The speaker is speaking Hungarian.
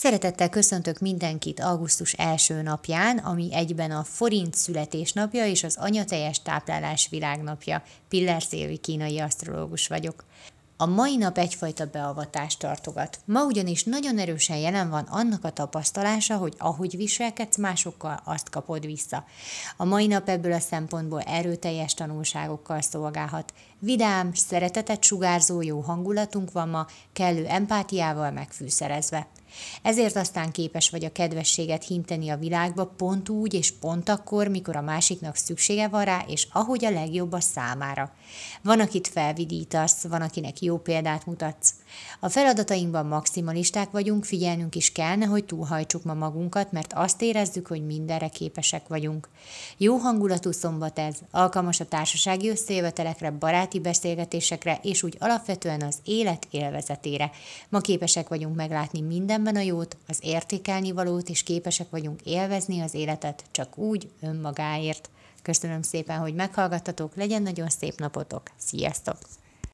Szeretettel köszöntök mindenkit augusztus első napján, ami egyben a forint születésnapja és az anyateljes táplálás világnapja. Piller Szilvi kínai asztrológus vagyok. A mai nap egyfajta beavatást tartogat. Ma ugyanis nagyon erősen jelen van annak a tapasztalása, hogy ahogy viselkedsz másokkal, azt kapod vissza. A mai nap ebből a szempontból erőteljes tanulságokkal szolgálhat. Vidám, szeretetet sugárzó jó hangulatunk van ma, kellő empátiával megfűszerezve. Ezért aztán képes vagy a kedvességet hinteni a világba pont úgy és pont akkor, mikor a másiknak szüksége van rá, és ahogy a legjobb a számára. Van, akit felvidítasz, van, akinek jó példát mutatsz. A feladatainkban maximalisták vagyunk, figyelnünk is kellene, hogy túlhajtsuk ma magunkat, mert azt érezzük, hogy mindenre képesek vagyunk. Jó hangulatú szombat ez, alkalmas a társasági összejövetelekre, baráti beszélgetésekre, és úgy alapvetően az élet élvezetére. Ma képesek vagyunk meglátni mindenben a jót, az értékelni valót, és képesek vagyunk élvezni az életet csak úgy önmagáért. Köszönöm szépen, hogy meghallgattatok, legyen nagyon szép napotok, sziasztok!